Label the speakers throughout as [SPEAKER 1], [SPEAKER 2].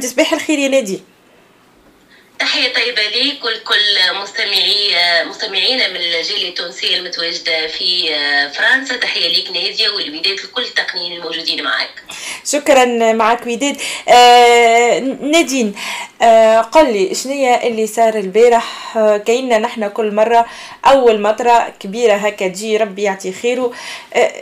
[SPEAKER 1] تصبح الخير يا نادي.
[SPEAKER 2] تحية طيبة ليك ولكل مستمعي مستمعينا من الجيل التونسي المتواجدة في فرنسا. تحية ليك نادية والوداد لكل التقنيين الموجودين معك.
[SPEAKER 1] شكرا معك وداد آه نادين آه قل لي شنو اللي صار البارح؟ آه كأننا نحن كل مرة أول مطرة كبيرة هكا تجي ربي يعطي خيره. آه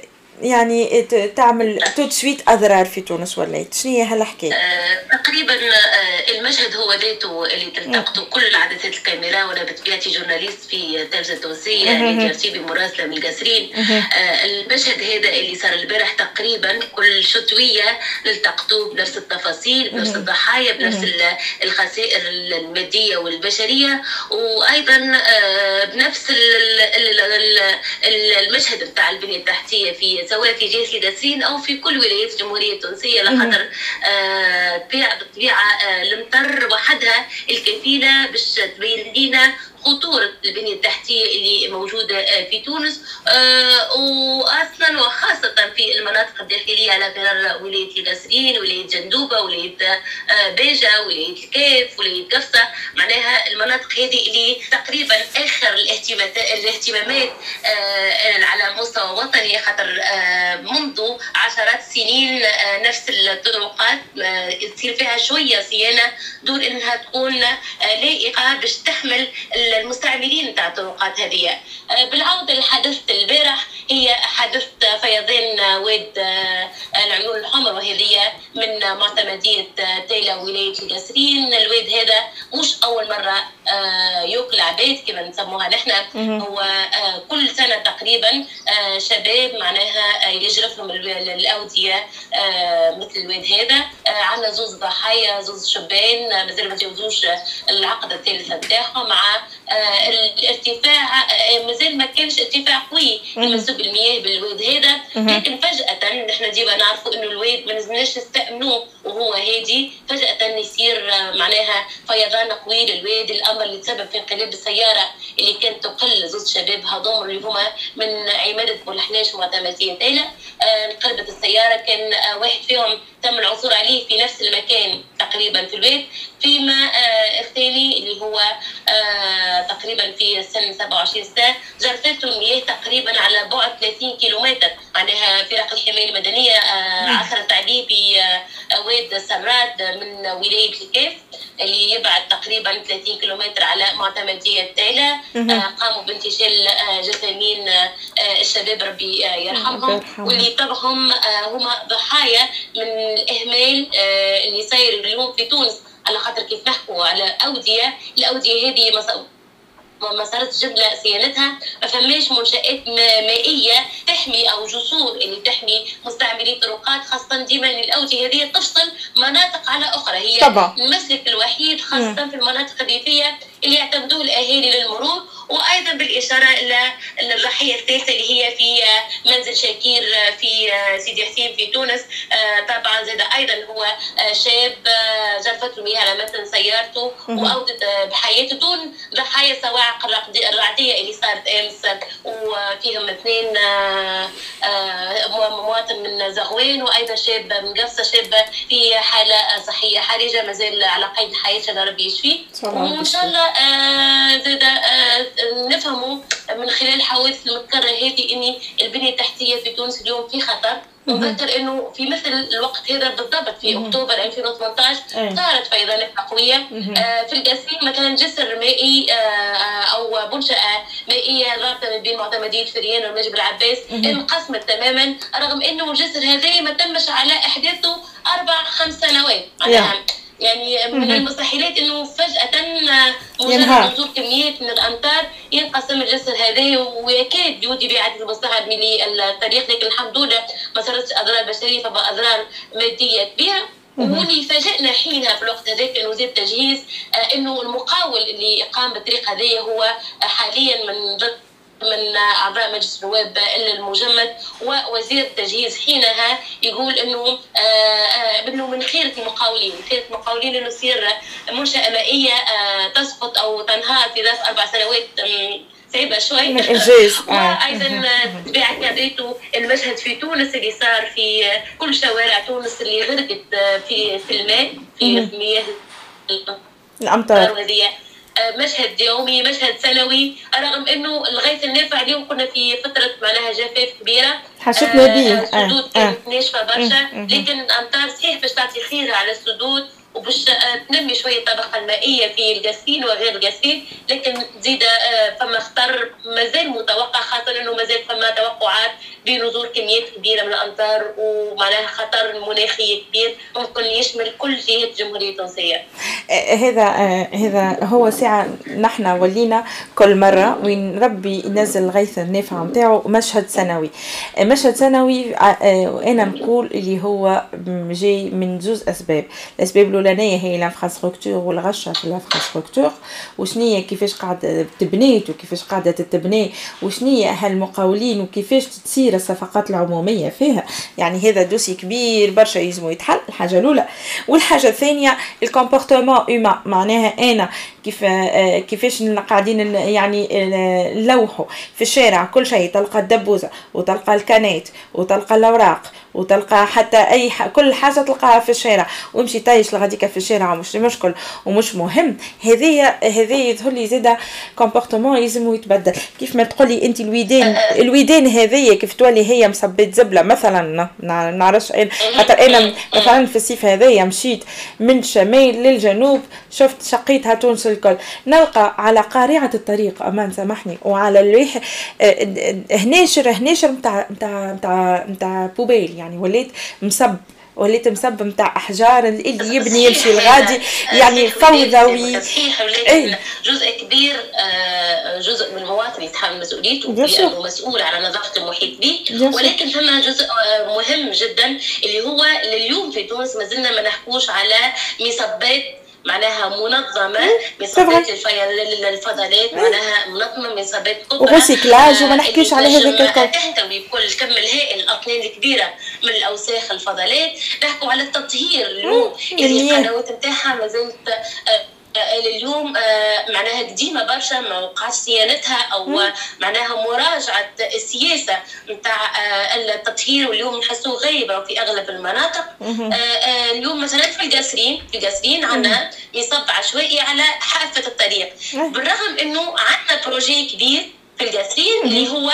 [SPEAKER 1] يعني تعمل tout de suite أضرار في تونس وليت. شنو هي هالحكاية؟
[SPEAKER 2] آه تقريبا آه المشهد هو ذاته اللي تلتقطوا كل العدسات الكاميرا وأنا بطبيعتي journaliste في التلفزه التونسيه يعني ترتيبي مراسله من القصرين آه المشهد هذا اللي صار البارح تقريبا كل شتوية نلتقطوه بنفس التفاصيل بنفس الضحايا بنفس الخسائر المادية والبشرية. وأيضا بنفس المشهد بتاع البنية التحتية في سواء في جيش القاسرين أو في كل ولايات الجمهورية التونسية لخاطر بالطبيعه آه المطر وحدها الكفيلة باش تبين لنا خطورة البنية التحتية اللي موجودة في تونس وأصلا وخاصة في المناطق الداخلية على غرار ولاية القصرين ولاية جندوبة ولاية باجة ولاية الكيف ولاية قفصة. معناها المناطق هذه اللي تقريبا آخر الاهتمامات على مستوى وطني خاطر منذ عشرات السنين نفس الطرقات يصير فيها شوية صيانة دون إنها تكون لائقة باش تحمل المستعملين تاع الطرقات هذه بالعودة لحدث البارح هي حدث فيضان واد العيون الحمر وهذه من معتمدية تيلا ولاية القصرين الواد هذا مش أول مرة يوكل عباد كما نسموها نحن. هو كل سنة تقريبا شباب معناها يجرف لهم الأودية مثل الواد هذا. عندنا زوز ضحايا زوز شبان مازال ما تجاوزوش العقد الثالثة بتاعهم مع الارتفاع مازال ما كانش ارتفاع قوي. المياه بالواد هذا لكن فجأة نحن ديما نعرفوا إنه الواد ما لازمناش نستأمنوه وهو هادي. فجأة يصير معناها فيضان قوي للواد الأمر اللي تسبب في انقلاب السيارة اللي كانت تقل زوج شباب هذوم اللي هما من عمادة بولحناش ومعتمدين تايلة انقلبت السيارة كان واحد فيهم تم العثور عليه في نفس المكان تقريبا في البيت فيما آه الثاني اللي هو آه تقريبا في سن 27 سنة جرفته المياه تقريبا على بعد 30 كيلومتر. معناها فرق الحماية المدنية آه عثرت عليه بواد سراد من ولاية الكيف اللي يبعد تقريبا 30 كيلومتر على معتمدية تايلا قاموا بانتشال جثامين الشباب ربي يرحمهم. واللي طبعهم هما ضحايا من الإهمال اللي صاير اليوم في تونس. على خاطر كيف نحكوا على أودية الأودية هذه ما صارت جملة صيانتها ما فماش منشآت مائية تحمي أو جسور اللي تحمي مستعملي الطرقات خاصة ديما الأودية هذه تفصل مناطق على أخرى هي
[SPEAKER 1] طبعا.
[SPEAKER 2] المسلك الوحيد خاصة م. في المناطق الريفية اللي يعتمدوه الأهالي للمرور وأيضا بالإشارة إلى الضحية الثالثة اللي هي في منزل شاكير في سيدي حسين في تونس. طبعا زاد أيضا هو شاب جرفت المياه على متن سيارته واودت بحياته دون ضحايا صواعق الرعدية اللي صارت أمس. وفيهم اثنين مواطن من زغوان وأيضا شاب من قفصه شاب في حالة صحية. حرجه مازال على قيد الحياة ربي يشفيه وإن شاء الله زاد نفهموا من خلال الحوادث المتكررة هذه إن البنية التحتية في تونس اليوم في خطر. نذكر إنه في مثل الوقت هذا بالضبط في أكتوبر 2018 صارت فيضانات قوية. آه في القاسين مثلا جسر مائي آه أو منشاه مائية رابطة ما بين معتمديه فريان والنجم العباس. انقسمت تماما رغم إنه الجسر هذا ما تمش على أحداثه أربع خمس سنوات. يعني من المستحيلات إنه فجأة مجرد نزول كميات من الأمطار ينقسم الجسر هذا ويكاد يودي بعدد المستعد للطريق لكن الحمد لله ما صارتش أضرار بشرية فما أضرار مادية كبيرة. واللي فاجئنا حينها في الوقت هذاك إنه زاد تجهيز آه إنه المقاول اللي قام بالطريق هذايا هو حاليا من ضد من أعضاء مجلس النواب المجمد ووزير التجهيز حينها يقول إنه إنه من خيرة المقاولين خيرة المقاولين إنه يصير منشأة مائية تسقط أو تنهار في ظرف أربع سنوات صعيبه شوي. وأيضا طبيعه كذاته المشهد في تونس اللي صار في كل شوارع تونس اللي غرقت في في الماء في مياه الأمطار. مشهد يومي مشهد سنوي. رغم إنه الغيث النافع اليوم كنا في فترة معناها جفاف كبيرة.
[SPEAKER 1] حشتنا به
[SPEAKER 2] السدود كانت ناشفه برشا. لكن الامطار صحيح باش تعطي خير على السدود. وباش تنمي شوية الطبقه المائية في القاسين وغير القاسين لكن زيد فما خطر مازال متوقع خاصة إنه مازال فما توقعات بنزول كميات كبيرة من الأمطار ومعناها خطر مناخي كبير ممكن يشمل كل جهات الجمهوريه التونسية.
[SPEAKER 1] هذا هذا هو ساعه نحن ولينا كل مرة وين ربي ينزل الغيث النافع نتاعو مشهد سنوي. مشهد سنوي أنا نقول اللي هو جاي من زوز أسباب، الأسباب الأولانية هي ال infrastructure والغشه في ال infrastructure وشنية كيفاش قاعدة تبنيت وكيفاش قاعدة تتبني؟ وشنية هالمقاولين وكيفاش تصير الصفقات العمومية فيها؟ يعني هذا dossier كبير برشا يلزمو يتحل. الحاجة الأولى. والحاجة الثانية ال comportement humain معناها أنا كيف كيفاش قاعدين يعني نلوحوا في الشارع. كل شيء تلقى الدبوزة وتلقى الكانات وتلقى الأوراق وتلقى حتى أي ح... كل حاجة تلقاها في الشارع. وامشي طايش لغاديك في الشارع ومش مشكل ومش مهم. هذه هذه يظهر لي زاده comportement لازم يتبدل. كيف ما تقولي انت الويدان الويدان هذه كيف تولي هي مصبت زبلة. مثلا نعرفش خاطر أنا مثلا في الصيف هذايا مشيت من الشمال للجنوب شفت شقيتها تونس الكل. نلقى على قارعة الطريق أمان سامحني وعلى اللوح هناشر هناشر نتاع نتاع نتاع نتاع بوبيل يعني. وليت مصب وليت مسب نتاع أحجار اللي يبني يمشي الغادي يعني فوضوي.
[SPEAKER 2] صحيح ولكن جزء كبير جزء من المواطن يتحمل مسؤوليته لأنه مسؤول على نظافة المحيط به. ولكن ثم جزء مهم جدا اللي هو اليوم في تونس ما زلنا ما نحكوش على مصبات معناها منظمة مصابات الفضلات معناها منظمة مصابات
[SPEAKER 1] كبرى وريسيكلاج وما نحكيش على هذاك
[SPEAKER 2] الكل تحتوي بكل الكم الهائل الاطنان الكبيرة من الأوساخ الفضلات. نحكوا على التطهير اليوم اللي القنوات نتاعها ما اليوم معناها قديمة برشا ما وقعش صيانتها أو معناها مراجعة السياسة نتاع التطهير واليوم نحسوه غايبه في أغلب المناطق. اليوم مثلا في القاسرين في القاسرين عندنا يصب عشوائي على حافة الطريق. بالرغم إنه عندنا بروجي كبير في القاسرين اللي هو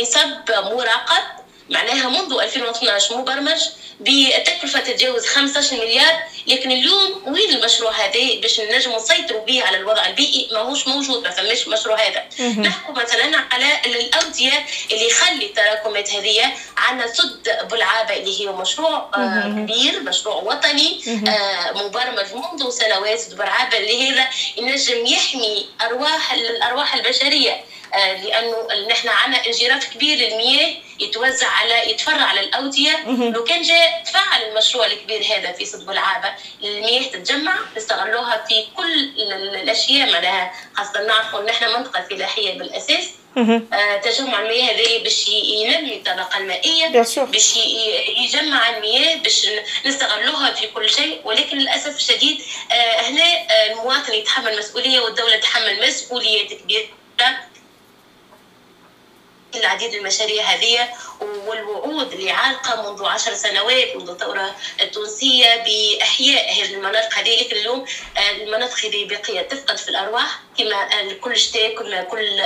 [SPEAKER 2] مصب مراقب معناها منذ 2012 مبرمج بتكلفة تتجاوز 15 مليار لكن اليوم وين المشروع هذا باش نجم نسيطروا به على الوضع البيئي؟ ماهوش موجود ما فماش مشروع هذا. نحكوا مثلا على الأودية اللي يخلي التراكمات هذه عندنا سد بلعابة اللي هي مشروع آه كبير مشروع وطني آه مبرمج منذ سنوات سد بلعابة اللي هذا ينجم يحمي أرواح الأرواح البشرية. آه لأنه نحن عندنا انجراف كبير للمياه يتوزع على يتفرع على الاوديه لو كان جاء تفعل المشروع الكبير هذا في صد العابة المياه تتجمع نستغلوها في كل الأشياء معناها خاصة نعرفوا إن إحنا منطقة فلاحيه بالأساس. آه تجمع المياه هذه باش ينمي الطبقه المائية باش يجمع المياه باش نستغلوها في كل شيء. ولكن للأسف الشديد آه هنا آه المواطن يتحمل مسؤولية والدولة تتحمل مسؤوليات كبيرة. العديد المشاريع هذه والوعود اللي عالقه منذ عشر سنوات منذ الثورة التونسية بإحياء هذه المناطق هذه. لكن اليوم المناطق هذه باقيه تفقد في الأرواح. كما كل شتاء كما كل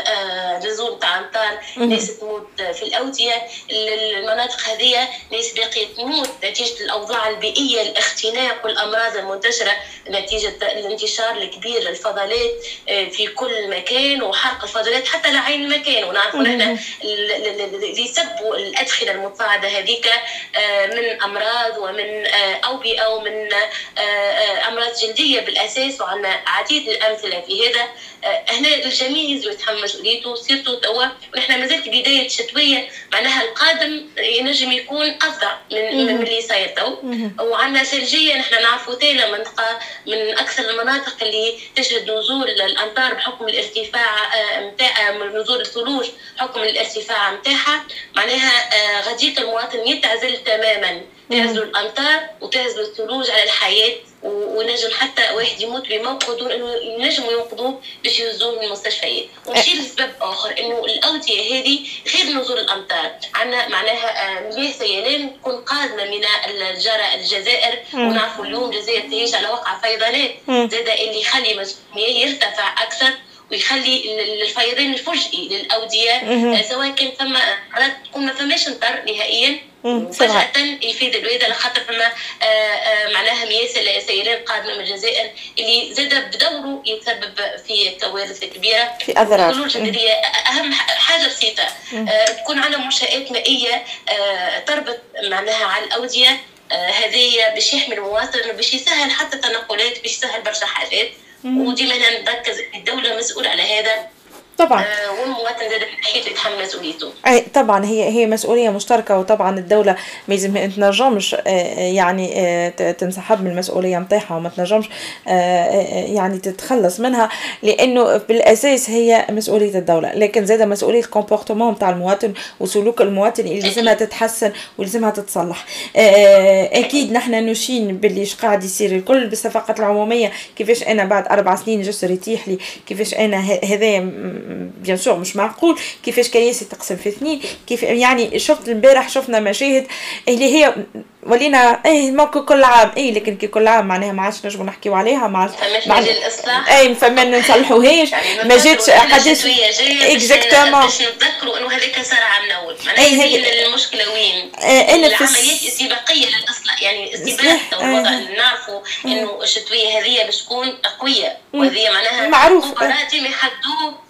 [SPEAKER 2] نزول تاع أمطار ناس تموت في الاوديه المناطق هذه ناس باقية تموت. نتيجة الأوضاع البيئية الاختناق والأمراض المنتشرة نتيجة الانتشار الكبير للفضلات في كل مكان وحرق الفضلات حتى لعين المكان. ونعرفوا نحن اللي يسبوا الادخنه المتصاعده هذيك من أمراض ومن أوبئة ومن أمراض جلدية بالأساس وعندنا عديد الأمثلة في هذا. هنا الجميع يلزم يتحمل مسؤوليته سيرته توا ونحن مازالت بداية شتوية معناها القادم ينجم يكون افضل من من اللي صاير تو. وعندنا ثلجيه نحن نعرفوا تالا منطقة من أكثر المناطق اللي تشهد نزول الامطار بحكم الارتفاع نتاع نزول الثلوج بحكم الارتفاع نتاعها معناها غاديك المواطن يتعزل تماما. تعزل الامطار وتعزل الثلوج على الحياة. ونجم حتى واحد يموت بموقع دون إنه ينجموا ينقذوه باش يهزوه من المستشفيات ونشير لسبب آخر إنه الاوديه هذه غير نزول الأمطار. عندنا معناها مياه سيلان تكون قادمه من الجاره الجزائر. ونعرفوا اليوم الجزائر تعيش على وقع فيضانات. زاد اللي يخلي المياه يرتفع أكثر ويخلي الفيضان الفجئي للأودية. آه، سواء كان ثم تكون ما فماش مطر نهائيا. فجأة يفيد الولاده لخاطر فما آه، آه، معناها مياه سيلان قادمة من الجزائر اللي زاد بدوره يتسبب في كوارث كبيرة.
[SPEAKER 1] في اضرار
[SPEAKER 2] هي أهم حاجة بسيطة تكون عندنا منشآت مائية تربط معناها على الأودية هذه باش يحمي المواطن وباش يسهل حتى التنقلات باش يسهل برشا حاجات. وديما نركز الدولة مسؤولة على هذا.
[SPEAKER 1] طبعا.
[SPEAKER 2] آه والمواطن زاد حيث يتحمل مسؤوليته.
[SPEAKER 1] طبعا هي هي مسؤولية مشتركة وطبعا الدولة ما يلزم تنجمش يعني تنسحب من المسؤولية نتاعها وما تنجمش يعني تتخلص منها لأنه بالأساس هي مسؤولية الدولة. لكن زاد مسؤولية ال comportement نتاع المواطن وسلوك المواطن اللي لازمها تتحسن ولازمها تتصلح. أكيد نحن نشين باللي قاعد يصير الكل بالصفقات العمومية كيفاش أنا بعد أربع سنين جسر يطيح لي كيفاش أنا هذا bien sûr مش معقول. كيفاش كياسي تقسم في اثنين؟ كيف يعني شفت البارح شفنا مشاهد اللي هي ولينا إيه ممكن كل عام. إيه لكن كي كل عام معناها ما عادش نجمو نحكيو عليها ما عادش
[SPEAKER 2] مع الاصلاح
[SPEAKER 1] اي فما نصلحوهاش
[SPEAKER 2] يعني
[SPEAKER 1] ما جاتش حدث
[SPEAKER 2] exactement. باش نتذكروا إنه هذاك صار عام الأول معناها هي المشكلة وين؟
[SPEAKER 1] أنا
[SPEAKER 2] العمليات استباقيه للإصلاح. يعني استباق الوضع نعرفوا انه الشتوية هذه باش تكون قويه وهذه معناها
[SPEAKER 1] معروف
[SPEAKER 2] مباراة يحدوه.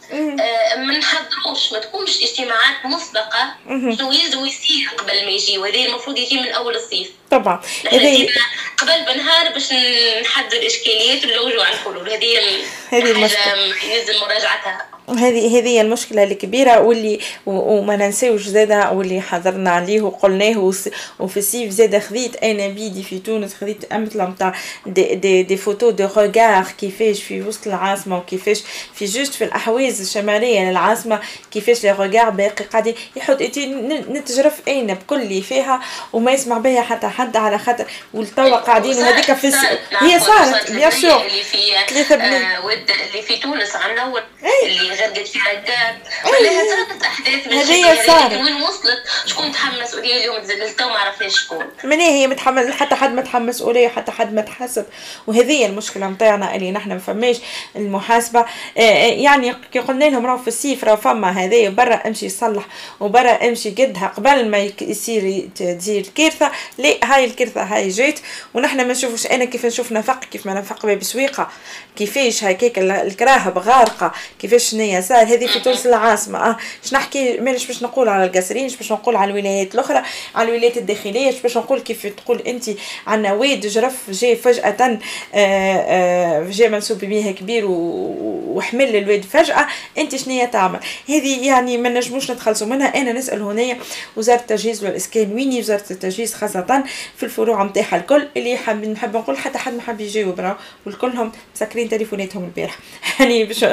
[SPEAKER 2] ما نحضروش ما تكونش اجتماعات مسبقة. شنو يلزم يصير قبل ما يجي وهذا المفروض يجي من أول الصيف.
[SPEAKER 1] طبعا.
[SPEAKER 2] هذه قبل بنهار باش نحدد الاشكاليات ونلوجوا على الحلول. هذه هذه المشكلة. يلزم مراجعتها.
[SPEAKER 1] هذه هذه المشكلة الكبيرة واللي وما ننساوش زادا واللي حضرنا عليه وقلناه وفي الصيف زادا خذيت أنا بيدي في تونس خذيت مثلا نتاع des, des, des photos de regards كيفاش في وسط العاصمة وكيفاش في juste في الأحواز الشمالية للعاصمة كيفاش les regards باقي قاعدين يحط نتجرف اين بكل اللي فيها وما يسمع بها حتى حد على خاطر والتوا قاعدين وهذيك في هي صارت bien sûr.
[SPEAKER 2] اللي في ثلاثة آه اللي في تونس عندنا اللي غرقت في عقاب ولا صارت أحداث من
[SPEAKER 1] هذه صارت.
[SPEAKER 2] وين وصلت؟ شكون تحمل مسؤوليه اليوم تزلزلت وما عرفناش شكون.
[SPEAKER 1] من هي متحمل حتى حد ما تحمل مسؤوليه حتى حد ما تحاسب. وهذه المشكلة نتاعنا اللي نحن ما فماش المحاسبة. يعني كي قلنا لهم راهو في الصيف راهو فما هذايا برا امشي صلح وبرا امشي قدها قبل ما يصير تزيد الكارثه لا هاي الكارثه هاي جات ونحن ما نشوفوش أنا كيف نشوف نفق كيف ما نفق باب سويقه كيفاش هكاك الكراهب غارقة. كيفاش شنيا صار هذه في تونس العاصمه آه باش نحكي مانيش باش نقول على القاسرين باش نقول على الولايات الاخرى على الولايات الداخليه باش نقول كيف تقول انت عندنا واد جرف جاي فجاه آه، آه، جاي منسوب مياه كبير وحمل الواد فجاه انت شنيا تعمل هذه يعني ما نجموش نتخلصوا منها أنا نسال هنا وزاره التجهيز والاسكان ويني وزاره التجهيز خاصه في الفروع نتاعها الكل اللي حاب نحب نقول حتى حد ما حب يجاوب والكلهم مسكرين تليفوناتهم البارح يعني باش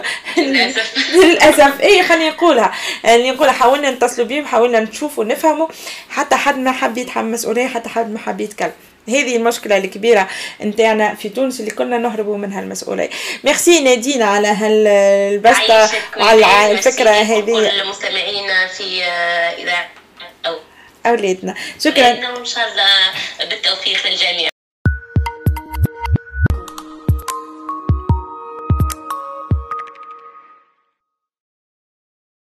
[SPEAKER 1] للاسف. اي خليني نقولها اللي نقولها حاولنا نتصلوا بهم حاولنا نشوفوا نفهموا حتى حد ما حب يتحمل مسؤولية حتى حد ما حب يتكلم. هذه المشكلة الكبيرة نتاعنا في تونس اللي كنا نهربوا منها المسؤولية ميرسي نادين على هالبسطة وعلى الفكرة هذه.
[SPEAKER 2] المستمعين في إذاعة
[SPEAKER 1] أولادنا. شكرا.
[SPEAKER 2] إن شاء الله بالتوفيق للجميع.